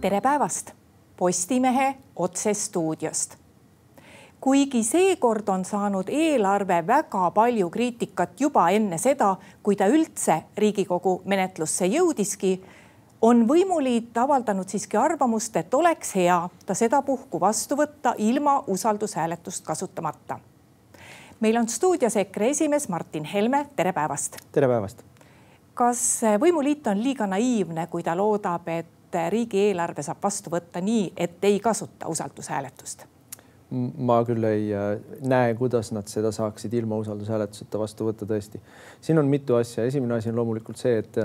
tere päevast Postimehe otsestuudiost. kuigi seekord on saanud eelarve väga palju kriitikat juba enne seda, kui ta üldse Riigikogu menetlusse jõudiski, on võimuliit avaldanud siiski arvamust, et oleks hea ta sedapuhku vastu võtta ilma usaldushääletust kasutamata. meil on stuudios EKRE esimees Martin Helme, tere päevast. tere päevast. Kas võimuliit on liiga naiivne, kui ta loodab, et riigieelarve saab vastu võtta nii, et ei kasuta usaldushääletust? ma küll ei äh, näe, kuidas nad seda saaksid ilma usaldushääletuseta vastu võtta, tõesti. siin on mitu asja, esimene asi on loomulikult see, et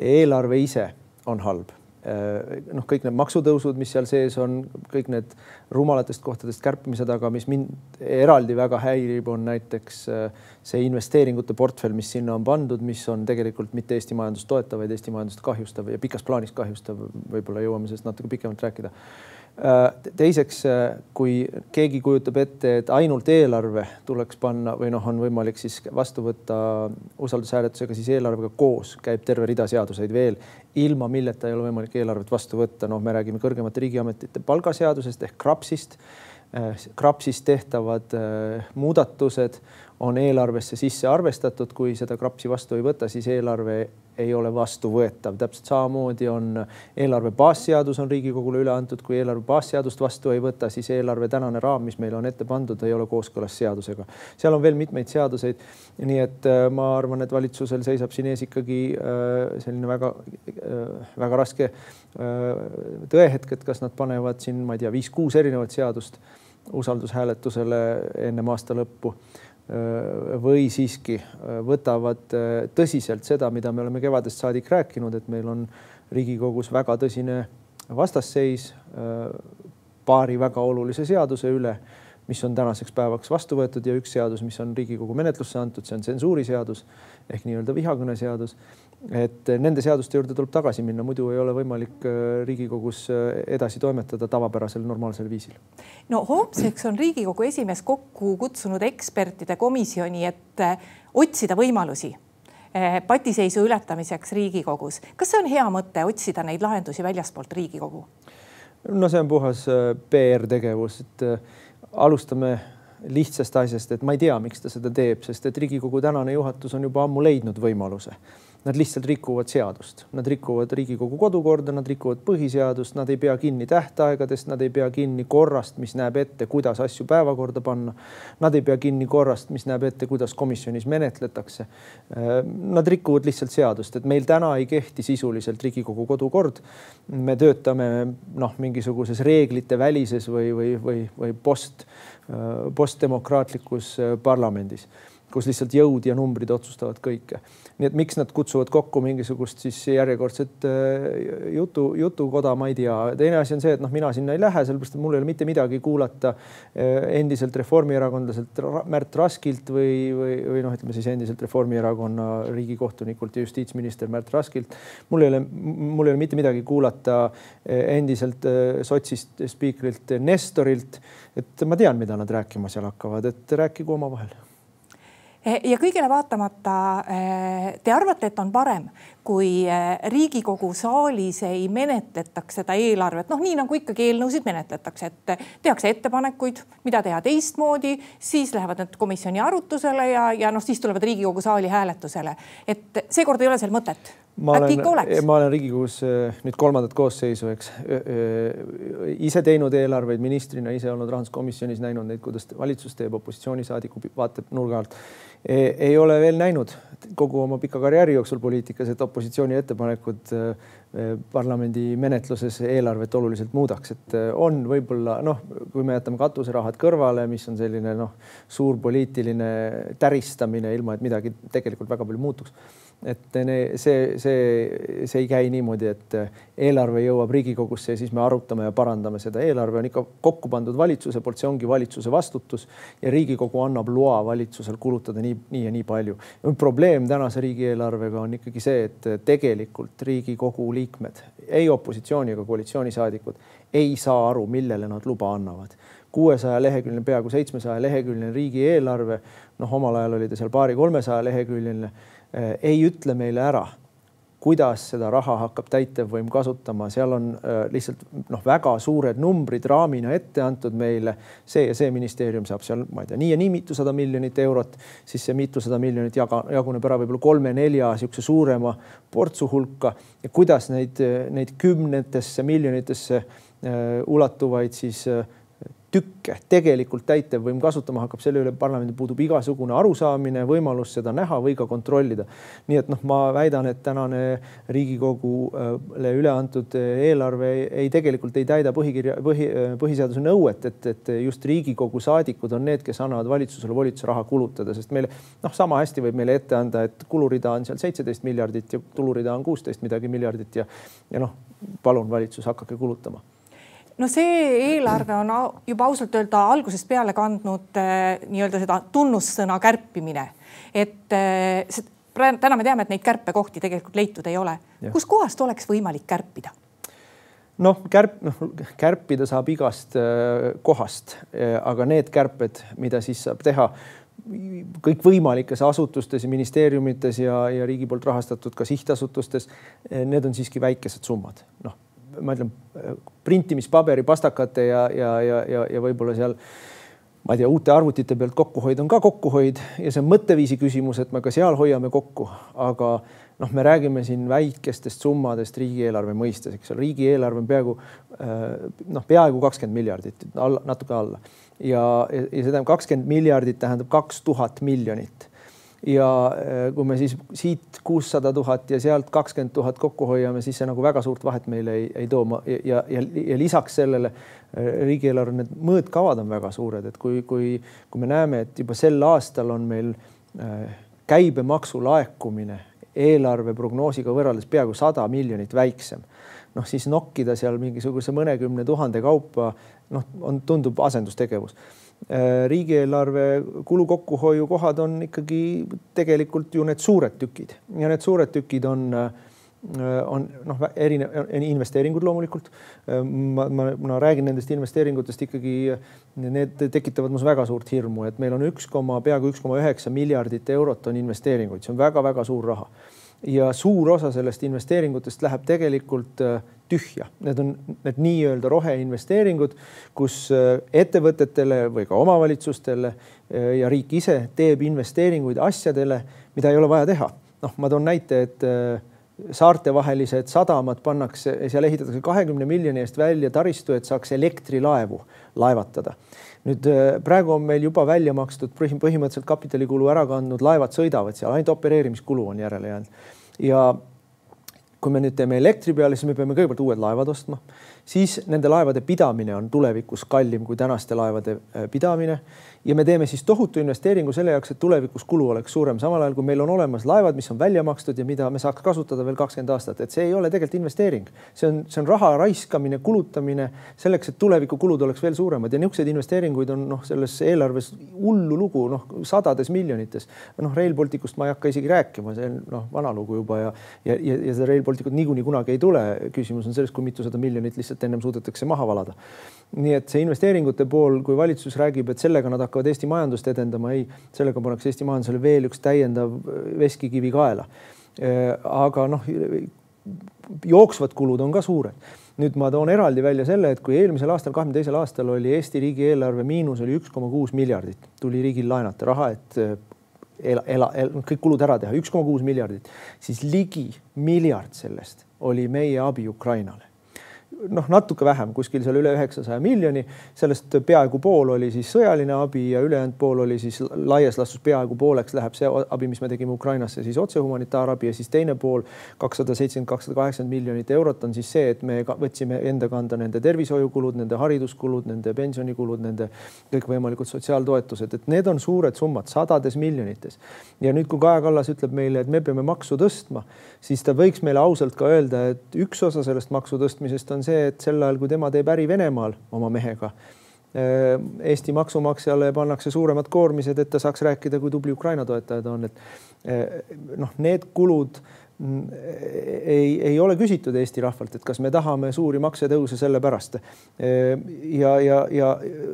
eelarve ise on halb. Äh, noh, kõik need maksutõusud, mis seal sees on, kõik need rumalatest kohtadest kärpimised, aga mis mind eraldi väga häirib, on näiteks äh, see investeeringute portfell, mis sinna on pandud, mis on tegelikult mitte Eesti majandust toetav, vaid Eesti majandust kahjustav ja pikas plaanis kahjustav. võib-olla jõuame sellest natuke pikemalt rääkida teiseks, äh, kui keegi kujutab ette, et ainult eelarve tuleks panna või noh, on võimalik siis vastu võtta usaldushääletusega, siis eelarvega koos käib terve rida seaduseid veel, ilma milleta ei ole võimalik eelarvet vastu võtta. noh, me räägime kõrgemate riigiametite palgaseadusest ehk KRAPS-ist. Äh, KRAPS-is tehtavad muudatused on eelarvesse sisse arvestatud, kui seda KRAPS-i vastu ei võta, siis eelarve ei ole vastuvõetav. täpselt samamoodi on eelarve baasseadus on Riigikogule üle antud, kui eelarve baasseadust vastu ei võta, siis eelarve tänane raam, mis meile on ette pandud, ei ole kooskõlas seadusega. seal on veel mitmeid seaduseid. nii et äh, ma arvan, et valitsusel seisab siin ees ikkagi äh, selline väga, äh, raske tõehetk, et kas nad panevad siin, ma ei tea, viis-kuus erinevat seadust usaldushääletusele ennem aasta lõppu või siiski äh, võtavad äh, tõsiselt seda, mida me oleme kevadest saadik rääkinud, et meil on Riigikogus väga tõsine vastasseis paari väga olulise seaduse üle, mis on tänaseks päevaks vastu võetud ja üks seadus, mis on Riigikogu menetlusse antud, see on tsensuuriseadus ehk nii-öelda vihakõneseadus et nende seaduste juurde tuleb tagasi minna, muidu ei ole võimalik äh, Riigikogus äh, edasi toimetada tavapärasel normaalsel viisil. no homseks on Riigikogu esimees kokku kutsunud ekspertide komisjoni, et äh, otsida võimalusi patiseisu ületamiseks Riigikogus. kas see on hea mõte otsida neid lahendusi väljaspoolt Riigikogu? no see on puhas PR tegevus, et alustame lihtsast asjast, et ma ei tea, miks ta seda teeb, sest et Riigikogu tänane juhatus on juba ammu leidnud võimaluse Nad lihtsalt rikuvad seadust, nad rikuvad Riigikogu kodukorda, nad rikuvad põhiseadust, nad ei pea kinni tähtaegadest, nad ei pea kinni korrast, mis näeb ette, kuidas asju päevakorda panna. Nad ei pea kinni korrast, mis näeb ette, kuidas komisjonis menetletakse. Nad rikuvad lihtsalt seadust, et meil täna ei kehti sisuliselt Riigikogu kodukord. me töötame noh, mingisuguses reeglite välises või, või, või, või post, postdemokraatlikus parlamendis kus lihtsalt jõud ja numbrid otsustavad kõike. nii et miks nad kutsuvad kokku mingisugust siis järjekordset äh, jutu, jutukoda, ma ei tea. teine asi on see, et noh, mina sinna ei lähe, sellepärast et mul ei ole mitte midagi kuulata äh, endiselt reformierakondlaselt Märt Raskilt või, või, või noh, ütleme siis endiselt Reformierakonna riigikohtunikult ja justiitsminister Märt Raskilt. mul ei ole, mul ei ole mitte midagi kuulata äh, endiselt sotsist spiikrilt Nestorilt. et ma tean, mida nad rääkima seal hakkavad, et rääkigu omavahel ja kõigele vaatamata eh, te arvate, et on parem, kui eh, Riigikogu saalis ei menetletaks seda eelarvet, noh, nii nagu ikkagi eelnõusid menetletakse, et tehakse ettepanekuid, mida teha teistmoodi, siis lähevad need komisjoni arutusele ja, ja noh, siis tulevad Riigikogu saali hääletusele. et seekord ei ole seal mõtet. Ma olen, ma olen Riigikogus nüüd kolmandat koosseisu, eks. Ise teinud eelarveid ministrina, ise olnud rahanduskomisjonis, näinud neid, kuidas valitsus teeb, opositsioonisaadiku vaatenurga alt ei ole veel näinud kogu oma pika karjääri jooksul poliitikas, et opositsiooni ettepanekud äh, parlamendi menetluses eelarvet oluliselt muudaks, et äh, on võib-olla noh, kui me jätame katuserahad kõrvale, mis on selline noh, suur poliitiline täristamine, ilma et midagi tegelikult väga palju muutuks et see, see, see ei käi niimoodi, et eelarve jõuab Riigikogusse ja siis me arutame ja parandame seda. eelarve on ikka kokku pandud valitsuse poolt, see ongi valitsuse vastutus ja Riigikogu annab loa valitsusel kulutada nii, nii ja nii palju. probleem tänase riigieelarvega on ikkagi see, et tegelikult Riigikogu liikmed, ei opositsiooni ega koalitsioonisaadikud ei saa aru, millele nad luba annavad kuuesaja leheküljeline, peaaegu seitsmesaja leheküljeline riigieelarve, noh, omal ajal oli ta seal paari-kolmesaja leheküljeline ei ütle meile ära, kuidas seda raha hakkab täitevvõim kasutama, seal on äh, lihtsalt noh, väga suured numbrid raamina ette antud meile. see ja see ministeerium saab seal, ma ei tea, nii ja nii mitusada miljonit eurot, siis see mitusada miljonit jaga, jaguneb ära võib-olla kolme-nelja niisuguse suurema portsu hulka ja kuidas neid, neid kümnetesse miljonitesse ulatuvaid siis äh, tükke tegelikult täitevvõim kasutama hakkab, selle üle parlamendil puudub igasugune arusaamine, võimalus seda näha või ka kontrollida. nii et noh, ma väidan, et tänane Riigikogule üle antud eelarve ei, ei tegelikult ei täida põhikirja, põhi, põhiseaduse nõuet, et, et just Riigikogu saadikud on need, kes annavad valitsusele volituse raha kulutada, sest meile noh, sama hästi võib meile ette anda, et kulurida on seal seitseteist miljardit ja tulurida on kuusteist midagi miljardit ja, ja noh, palun valitsus, hakake kulutama no see eelarve on juba ausalt öelda algusest peale kandnud äh, nii-öelda seda tunnussõna kärpimine, et äh, täna me teame, et neid kärpekohti tegelikult leitud ei ole. kuskohast oleks võimalik kärpida? noh, kärp, noh kärpida saab igast äh, kohast, aga need kärped, mida siis saab teha kõikvõimalikes asutustes ja ministeeriumites ja, ja riigi poolt rahastatud ka sihtasutustes, need on siiski väikesed summad, noh ma ütlen, printimispaberi, pastakate ja, ja, ja, ja, ja võib-olla seal ma ei tea, uute arvutite pealt kokkuhoid on ka kokkuhoid ja see on mõtteviisi küsimus, et me ka seal hoiame kokku, aga noh, me räägime siin väikestest summadest riigieelarve mõistes, eks ole, riigieelarve on peaaegu noh, peaaegu kakskümmend miljardit, natuke alla. Ja, ja see tähendab kakskümmend miljardit tähendab kaks tuhat miljonit ja äh, kui me siis siit kuussada tuhat ja sealt kakskümmend tuhat kokku hoiame, siis see nagu väga suurt vahet meile ei, ei too. Ja, ja, ja, lisaks sellele äh, riigieelarve need mõõtkavad on väga suured, et kui, kui, kui me näeme, et juba sel aastal on meil äh, käibemaksu laekumine eelarve prognoosiga võrreldes peaaegu sada miljonit väiksem, noh siis nokkida seal mingisuguse mõnekümne tuhande kaupa, noh, on, tundub asendustegevus riigieelarve kulu kokkuhoiu kohad on ikkagi tegelikult ju need suured tükid. Ja need suured tükid on, äh, on noh, erinev, investeeringud loomulikult. Äh, ma, ma, ma räägin nendest investeeringutest ikkagi, need tekitavad minus väga suurt hirmu, et meil on üks koma, peaaegu üks koma üheksa miljardit eurot on investeeringuid, see on väga-väga suur raha ja suur osa sellest investeeringutest läheb tegelikult äh, tühja. Need on need nii-öelda roheinvesteeringud, kus äh, ettevõtetele või ka omavalitsustele äh, ja riik ise teeb investeeringuid asjadele, mida ei ole vaja teha. noh, ma toon näite, et saartevahelised sadamad pannakse, seal ehitatakse kahekümne miljoni eest välja taristu, et saaks elektrilaevu laevatada. Nüüd praegu on meil juba välja makstud põhimõtteliselt kapitalikulu ära kandnud, laevad sõidavad seal, ainult opereerimiskulu on järele jäänud. Ja kui me nüüd teeme elektri peale, siis me peame kõigepealt uued laevad ostma, siis nende laevade pidamine on tulevikus kallim kui tänaste laevade äh, pidamine. Ja me teeme siis tohutu investeeringu selle jaoks, et tulevikus kulu oleks suurem, samal ajal kui meil on olemas laevad, mis on välja makstud ja mida me saaks kasutada veel kakskümmend aastat, et see ei ole tegelikult investeering, see on, see on raha raiskamine, kulutamine selleks, et tulevikukulud oleks veel suuremad. Ja niisuguseid investeeringuid on noh, selles eelarves hullu lugu, noh sadades miljonites. noh, Rail Balticust ma ei hakka isegi rääkima, see on noh, vana lugu juba ja, ja, ja, ja seda Rail Balticut niikuinii kunagi ei tule. küsimus on selles, kui mitusada miljonit lihtsalt ennem suudetakse maha valada. nii et see investeeringute pool, kui valitsus räägib, et sellega nad hakkavad Eesti majandust edendama, ei, sellega pannakse Eesti majandusele veel üks täiendav veskikivi kaela. Äh, aga noh, jooksvad kulud on ka suured. nüüd ma toon eraldi välja selle, et kui eelmisel aastal, kahekümne teisel aastal oli Eesti riigieelarve miinus oli üks koma kuus miljardit, tuli riigil laenata raha, et äh, ela, ela, ela, kõik kulud ära teha, üks koma kuus miljardit, siis ligi miljard sellest oli meie abi Ukrainale noh, natuke vähem, kuskil seal üle üheksasaja miljoni, sellest peaaegu pool oli siis sõjaline abi ja ülejäänud pool oli siis laias laastus peaaegu pooleks läheb see abi, mis me tegime Ukrainasse, siis otse humanitaarabi. Ja siis teine pool, kakssada seitsekümmend, kakssada kaheksakümmend miljonit eurot on siis see, et me võtsime enda kanda nende tervishoiukulud, nende hariduskulud, nende pensionikulud, nende kõikvõimalikud sotsiaaltoetused, et need on suured summad, sadades miljonites. ja nüüd, kui Kaja Kallas ütleb meile, et me peame maksu tõstma, siis ta võiks meile ausalt ka öelda, et üks osa sellest maksu tõstmisest on see, see, et sel ajal, kui tema teeb äri Venemaal oma mehega, eh, Eesti maksumaksjale pannakse suuremad koormised, et ta saaks rääkida, kui tubli Ukraina toetaja ta on, et eh, noh, need kulud ei, ei ole küsitud Eesti rahvalt, et kas me tahame suuri maksetõuse sellepärast. ja, ja, ja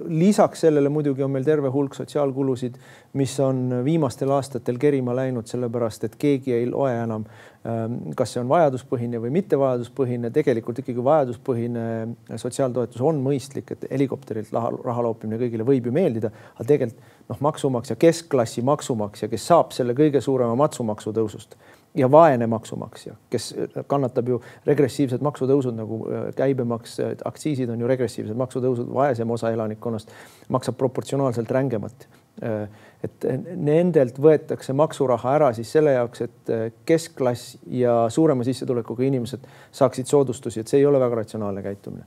lisaks sellele muidugi on meil terve hulk sotsiaalkulusid, mis on viimastel aastatel kerima läinud, sellepärast et keegi ei loe enam, kas see on vajaduspõhine või mittevajaduspõhine. tegelikult ikkagi vajaduspõhine sotsiaaltoetus on mõistlik, et helikopterilt raha, raha loopimine kõigile võib ju meeldida, aga tegelikult noh, maksumaksja, keskklassi maksumaksja, kes saab selle kõige suurema maksumaksu tõusust ja vaene maksumaksja, kes kannatab ju regressiivsed maksutõusud nagu äh, käibemaks, aktsiisid on ju regressiivsed maksutõusud, vaesem osa elanikkonnast maksab proportsionaalselt rängemat. Äh, et nendelt võetakse maksuraha ära siis selle jaoks, et äh, keskklass ja suurema sissetulekuga inimesed saaksid soodustusi, et see ei ole väga ratsionaalne käitumine.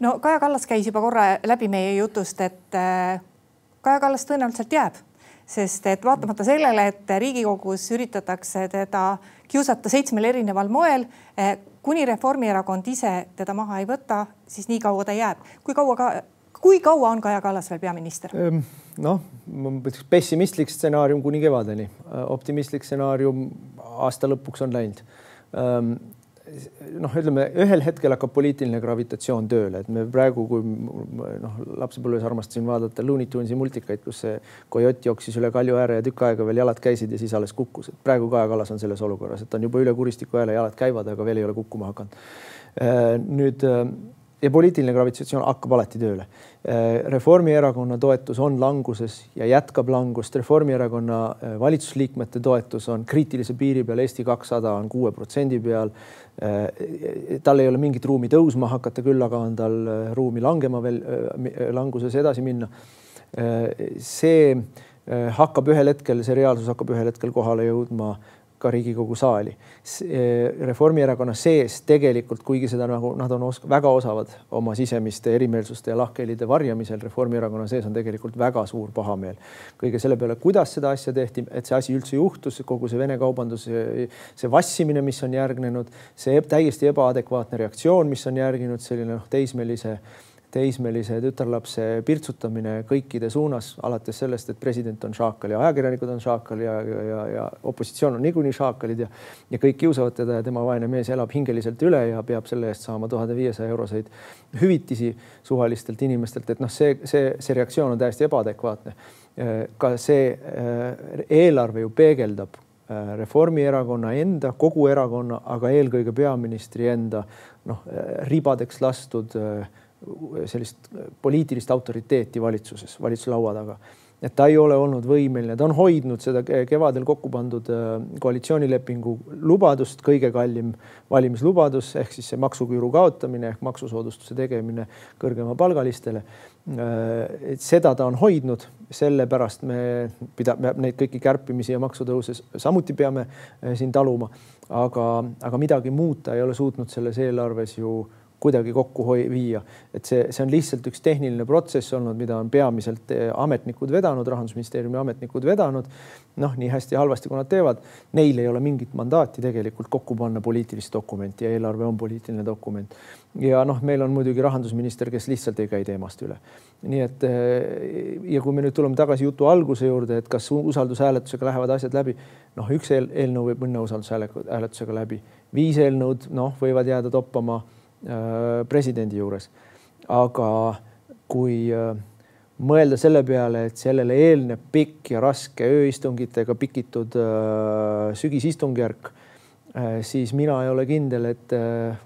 no Kaja Kallas käis juba korra läbi meie jutust, et Kaja Kallas tõenäoliselt jääb sest et vaatamata sellele, et Riigikogus üritatakse teda kiusata seitsmel erineval moel, eh, kuni Reformierakond ise teda maha ei võta, siis nii kaua ta jääb. kui kaua ka, kui kaua on Kaja Kallas veel peaminister? Ehm, noh, pessimistlik stsenaarium kuni kevadeni, optimistlik stsenaarium aasta lõpuks on läinud ehm, noh, ütleme ühel hetkel hakkab poliitiline gravitatsioon tööle, et me praegu, kui noh, lapsepõlves armastasin vaadata Looney Tunesi multikaid, kus see kojott jooksis üle kalju ääre ja tükk aega veel jalad käisid ja siis alles kukkus, et praegu Kaja Kallas on selles olukorras, et ta on juba üle kuristiku hääle, jalad käivad, aga veel ei ole kukkuma hakanud. Äh, nüüd äh, ja poliitiline gravitatsioon hakkab alati tööle. Äh, Reformierakonna toetus on languses ja jätkab langust. Reformierakonna äh, valitsusliikmete toetus on kriitilise piiri peal, Eesti kakssada on kuue protsendi peal. Äh, tal ei ole mingit ruumi tõusma hakata, küll aga on tal ruumi langema veel, languses edasi minna. see hakkab ühel hetkel, see reaalsus hakkab ühel hetkel kohale jõudma ka Riigikogu saali. Eh, Reformierakonna sees tegelikult, kuigi seda nagu nad on os väga osavad oma sisemiste erimeelsuste ja lahkhelide varjamisel, Reformierakonna sees on tegelikult väga suur pahameel kõige selle peale, kuidas seda asja tehti, et see asi üldse juhtus, kogu see Vene kaubandus, see vassimine, mis on järgnenud, see täiesti ebaadekvaatne reaktsioon, mis on järginud, selline noh, teismelise teismelise tütarlapse pirtsutamine kõikide suunas, alates sellest, et president on šaakal ja ajakirjanikud on šaakal ja, ja, ja, ja opositsioon on niikuinii šaakalid ja, ja kõik kiusavad teda ja tema vaene mees elab hingeliselt üle ja peab selle eest saama tuhande viiesaja euroseid hüvitisi suvalistelt inimestelt, et noh, see, see, see reaktsioon on täiesti ebaadekvaatne. ka see äh, eelarve ju peegeldab äh, Reformierakonna enda, kogu erakonna, aga eelkõige peaministri enda noh, äh, ribadeks lastud äh, sellist poliitilist autoriteeti valitsuses, valitsuslaua taga. et ta ei ole olnud võimeline, ta on hoidnud seda kevadel kokku pandud äh, koalitsioonilepingu lubadust, kõige kallim valimislubadus ehk siis see maksuküüru kaotamine ehk maksusoodustuse tegemine kõrgemapalgalistele. Äh, seda ta on hoidnud, sellepärast me pida-, neid kõiki kärpimisi ja maksutõuse samuti peame äh, siin taluma, aga, aga midagi muuta ei ole suutnud selles eelarves ju kuidagi kokku viia. et see, see on lihtsalt üks tehniline protsess olnud, mida on peamiselt eh, ametnikud vedanud, rahandusministeeriumi ametnikud vedanud. noh, nii hästi-halvasti, kui nad teevad, neil ei ole mingit mandaati tegelikult kokku panna poliitilist dokumenti ja eelarve on poliitiline dokument. ja noh, meil on muidugi rahandusminister, kes lihtsalt ei käi teemast üle. nii et eh, ja kui me nüüd tuleme tagasi jutu alguse juurde, et kas usaldushääletusega lähevad asjad läbi, noh, üks eelnõu võib minna usaldushääletusega läbi, viis eelnõud, noh, võivad jääda toppama presidendi juures. aga kui äh, mõelda selle peale, et sellele eelneb pikk ja raske ööistungitega pikitud äh, sügisistungjärk, siis mina ei ole kindel, et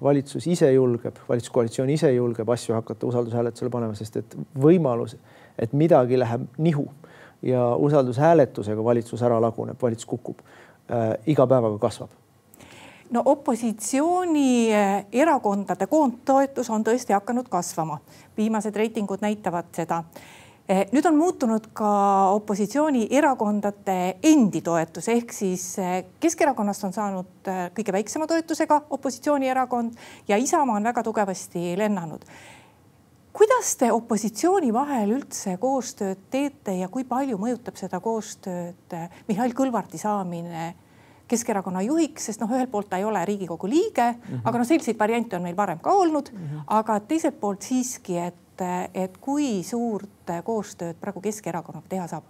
valitsus ise julgeb, valitsuskoalitsioon ise julgeb asju hakata usaldushääletusele panema, sest et võimalus, et midagi läheb nihu ja usaldushääletusega valitsus ära laguneb, valitsus kukub, iga päevaga kasvab no opositsioonierakondade eh, koondtoetus on tõesti hakanud kasvama, viimased reitingud näitavad seda. Eh, nüüd on muutunud ka opositsioonierakondade endi toetus ehk siis eh, Keskerakonnast on saanud kõige väiksema toetusega opositsioonierakond ja Isamaa on väga tugevasti lennanud kuidas te opositsiooni vahel üldse koostööd teete ja kui palju mõjutab seda koostööd Mihhail Kõlvarti saamine Keskerakonna juhiks, sest noh, ühelt poolt ta ei ole Riigikogu liige mm, -hmm. aga noh, selliseid variante on meil varem ka olnud mm, -hmm. aga teiselt poolt siiski, et, et kui suurt koostööd praegu Keskerakonnaga teha saab?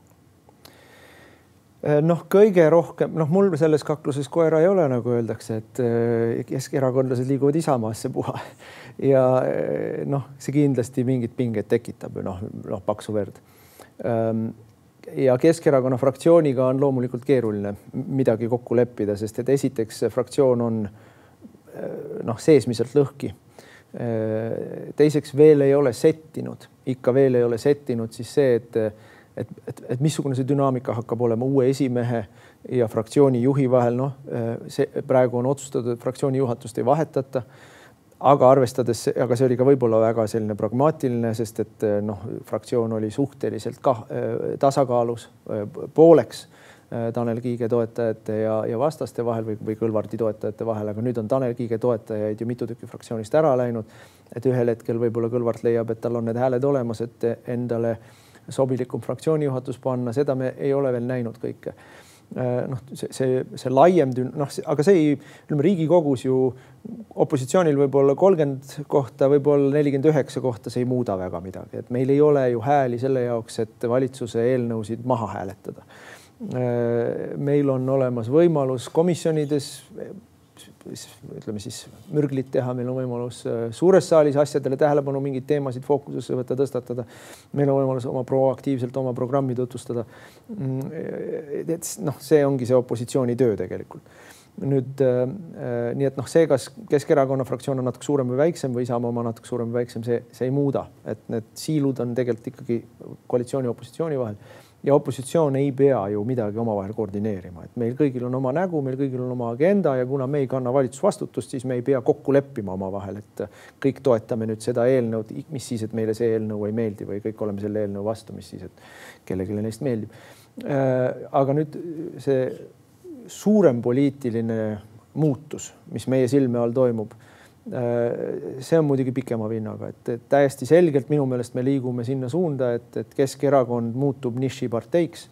noh, kõige rohkem, noh, mul selles kakluses koera ei ole, nagu öeldakse, et eh, keskerakondlased liiguvad Isamaasse puha ja eh, noh, see kindlasti mingit pinget tekitab ju noh, noh paksu verd. Ja Keskerakonna fraktsiooniga on loomulikult keeruline midagi kokku leppida, sest et esiteks fraktsioon on noh, seesmiselt lõhki. teiseks veel ei ole settinud, ikka veel ei ole settinud siis see, et et, et, et missugune see dünaamika hakkab olema uue esimehe ja fraktsiooni juhi vahel, noh, see praegu on otsustatud, et fraktsiooni juhatust ei vahetata. Aga arvestades, aga see oli ka võib-olla väga selline pragmaatiline, sest et noh, fraktsioon oli suhteliselt ka tasakaalus pooleks Tanel Kiige toetajate ja, ja vastaste vahel või, või Kõlvarti toetajate vahel, aga nüüd on Tanel Kiige toetajaid ju mitu tükki fraktsioonist ära läinud. et ühel hetkel võib-olla Kõlvart leiab, et tal on need hääled olemas, et endale sobilikum fraktsiooni juhatus panna, seda me ei ole veel näinud kõike noh, see, see, see laiem, noh, aga see ei, ütleme Riigikogus ju opositsioonil võib olla kolmkümmend kohta, võib-olla nelikümmend üheksa kohta, see ei muuda väga midagi, et meil ei ole ju hääli selle jaoks, et valitsuse eelnõusid maha hääletada. Äh, meil on olemas võimalus komisjonides ütleme siis mürglit teha, meil on võimalus äh, suures saalis asjadele tähelepanu, mingeid teemasid fookusesse võtta, tõstatada. meil on võimalus oma proaktiivselt oma programmi tutvustada. Mm, et noh, see ongi see opositsiooni töö tegelikult nüüd äh, nii et noh, see, kas Keskerakonna fraktsioon on natuke suurem või väiksem või Isamaa oma natuke suurem või väiksem, see, see ei muuda, et need siilud on tegelikult ikkagi koalitsiooni ja opositsiooni vahel. Ja opositsioon ei pea ju midagi omavahel koordineerima, et meil kõigil on oma nägu, meil kõigil on oma agenda ja kuna me ei kanna valitsusvastutust, siis me ei pea kokku leppima omavahel, et kõik toetame nüüd seda eelnõud, mis siis, et meile see eelnõu ei meeldi või kõik oleme selle eelnõu vastu, mis siis, et kellelegi neist meeldib. Äh, aga nüüd see suurem poliitiline muutus, mis meie silme all toimub Äh, see on muidugi pikema vinnaga, et, täiesti selgelt minu meelest me liigume sinna suunda, et, et Keskerakond muutub nišiparteiks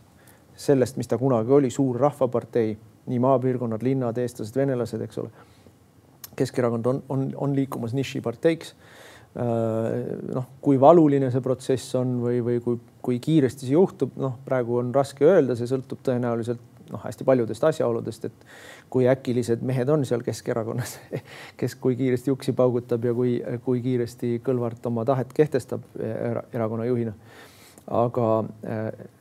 sellest, mis ta kunagi oli, suur rahvapartei, nii maapiirkonnad, linnad, eestlased, venelased, eks ole. Keskerakond on, on, on liikumas nišiparteiks. Äh, noh, kui valuline see protsess on või, või kui, kui kiiresti see juhtub, noh, praegu on raske öelda, see sõltub tõenäoliselt noh, hästi paljudest asjaoludest, et kui äkilised mehed on seal Keskerakonnas, kes kui kiiresti uksi paugutab ja kui, kui kiiresti Kõlvart oma tahet kehtestab erakonna juhina. aga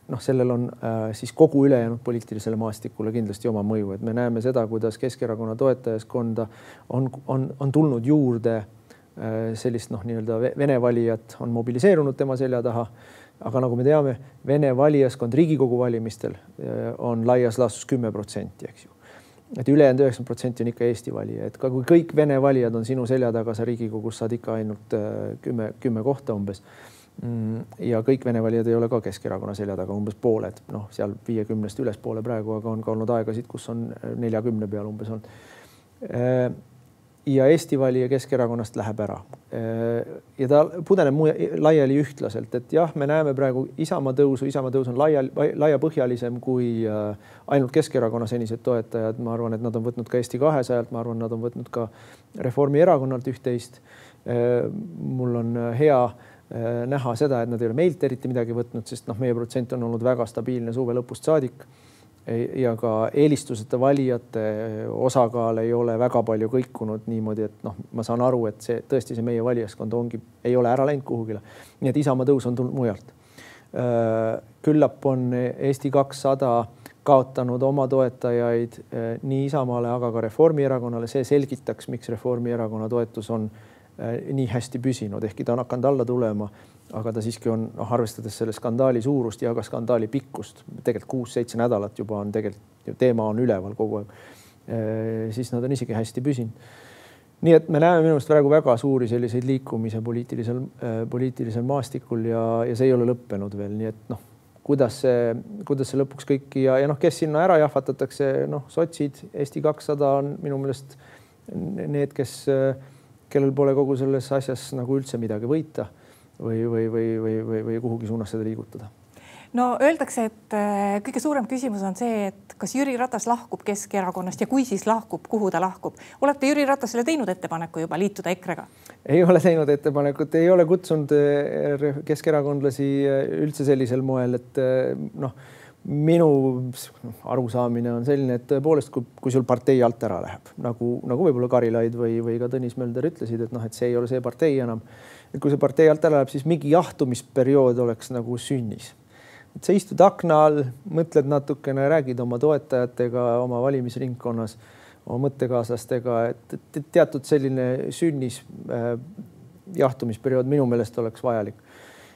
noh, sellel on siis kogu ülejäänud poliitilisele maastikule kindlasti oma mõju, et me näeme seda, kuidas Keskerakonna toetajaskonda on, on, on tulnud juurde sellist noh, nii-öelda vene valijat on mobiliseerunud tema selja taha aga nagu me teame, Vene valijaskond Riigikogu valimistel eh, on laias laastus kümme protsenti, eks ju. et ülejäänud üheksakümmend protsenti on ikka Eesti valija, et ka kui kõik Vene valijad on sinu selja taga, sa Riigikogus saad ikka ainult eh, kümme, kümme kohta umbes. Mm, ja kõik Vene valijad ei ole ka Keskerakonna selja taga, umbes pooled, noh, seal viiekümnest ülespoole praegu, aga on ka olnud aegasid, kus on neljakümne peal umbes olnud eh, ja Eesti valija Keskerakonnast läheb ära. ja ta pudeneb laiali ühtlaselt, et jah, me näeme praegu Isamaa tõusu, Isamaa tõus on laia, laiapõhjalisem kui äh, ainult Keskerakonna senised toetajad. ma arvan, et nad on võtnud ka Eesti kahesajalt, ma arvan, nad on võtnud ka Reformierakonnalt üht-teist. Äh, mul on hea äh, näha seda, et nad ei ole meilt eriti midagi võtnud, sest noh, meie protsent on olnud väga stabiilne suve lõpust saadik ja ka eelistuseta valijate osakaal ei ole väga palju kõikunud niimoodi, et noh, ma saan aru, et see tõesti see meie valijaskond ongi, ei ole ära läinud kuhugile. nii et Isamaa tõus on tulnud mujalt. Äh, küllap on Eesti kakssada kaotanud oma toetajaid äh, nii Isamaale, aga ka Reformierakonnale, see selgitaks, miks Reformierakonna toetus on äh, nii hästi püsinud, ehkki ta on hakanud alla tulema aga ta siiski on, noh, arvestades selle skandaali suurust ja ka skandaali pikkust, tegelikult kuus-seitse nädalat juba on tegelikult teema on üleval kogu aeg. siis nad on isegi hästi püsinud. nii et me näeme minu meelest praegu väga suuri selliseid liikumise poliitilisel, poliitilisel maastikul ja, ja see ei ole lõppenud veel, nii et noh, kuidas see, kuidas see lõpuks kõik ja, ja noh, kes sinna ära jahvatatakse, noh, sotsid, Eesti kakssada on minu meelest need, kes, kellel pole kogu selles asjas nagu üldse midagi võita või, või, või, või, või, või kuhugi suunas seda liigutada? no öeldakse, et äh, kõige suurem küsimus on see, et kas Jüri Ratas lahkub Keskerakonnast ja kui siis lahkub, kuhu ta lahkub. olete Jüri Ratasele teinud ettepaneku juba liituda EKRE-ga? ei ole teinud ettepanekut, ei ole kutsunud äh, keskerakondlasi äh, üldse sellisel moel, et noh, minu arusaamine on selline, et tõepoolest, kui, kui sul partei alt ära läheb, nagu, nagu võib-olla Karilaid või, või ka Tõnis Mölder ütlesid, et noh, et see ei ole see partei enam. et kui see partei alt ära läheb, siis mingi jahtumisperiood oleks nagu sünnis. et sa istud akna all, mõtled natukene, räägid oma toetajatega oma valimisringkonnas, oma mõttekaaslastega, et, et teatud selline sünnis äh, jahtumisperiood minu meelest oleks vajalik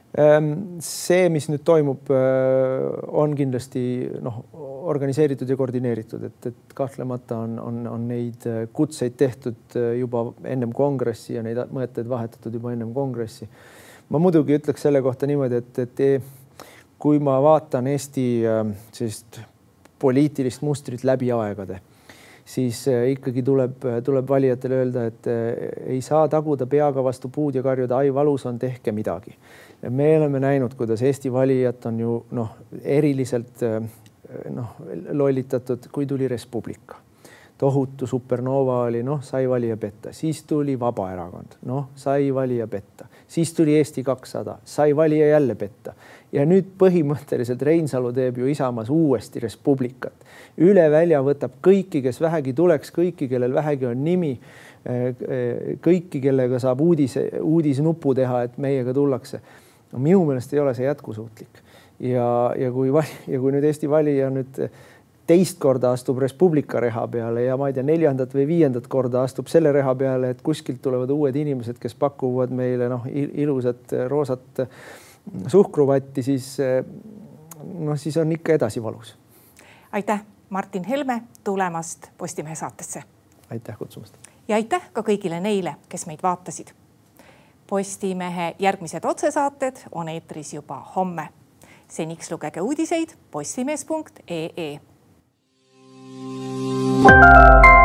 see, mis nüüd toimub, äh, on kindlasti noh, organiseeritud ja koordineeritud, et, et kahtlemata on, on, on neid äh, kutseid tehtud äh, juba ennem kongressi ja neid mõtteid vahetatud juba ennem kongressi. ma muidugi ütleks selle kohta niimoodi, et, et kui ma vaatan Eesti sellist poliitilist mustrit läbi aegade, siis ikkagi tuleb, tuleb valijatele öelda, et ei saa taguda peaga vastu puud ja karjuda, ai valus on, tehke midagi. Me oleme näinud, kuidas Eesti valijat on ju noh, eriliselt noh, lollitatud, kui tuli Res Publica. tohutu supernova oli, noh, sai valija petta, siis tuli Vabaerakond, noh, sai valija petta, siis tuli Eesti kakssada, sai valija jälle petta. Ja nüüd põhimõtteliselt Reinsalu teeb ju Isamaas uuesti Res Publicat. üle välja võtab kõiki, kes vähegi tuleks, kõiki, kellel vähegi on nimi kõiki, kellega saab uudise, uudisnupu teha, et meiega tullakse. No minu meelest ei ole see jätkusuutlik. Ja, ja kui, ja kui nüüd Eesti valija nüüd teist korda astub Res Publica reha peale ja ma ei tea, neljandat või viiendat korda astub selle reha peale, et kuskilt tulevad uued inimesed, kes pakuvad meile noh, ilusat roosat suhkruvatti, siis noh, siis on ikka edasi valus. aitäh, Martin Helme tulemast Postimehe saatesse. aitäh kutsumast. ja aitäh ka kõigile neile, kes meid vaatasid Postimehe järgmised otsesaated on eetris juba homme. seniks lugege uudiseid postimees.ee. Música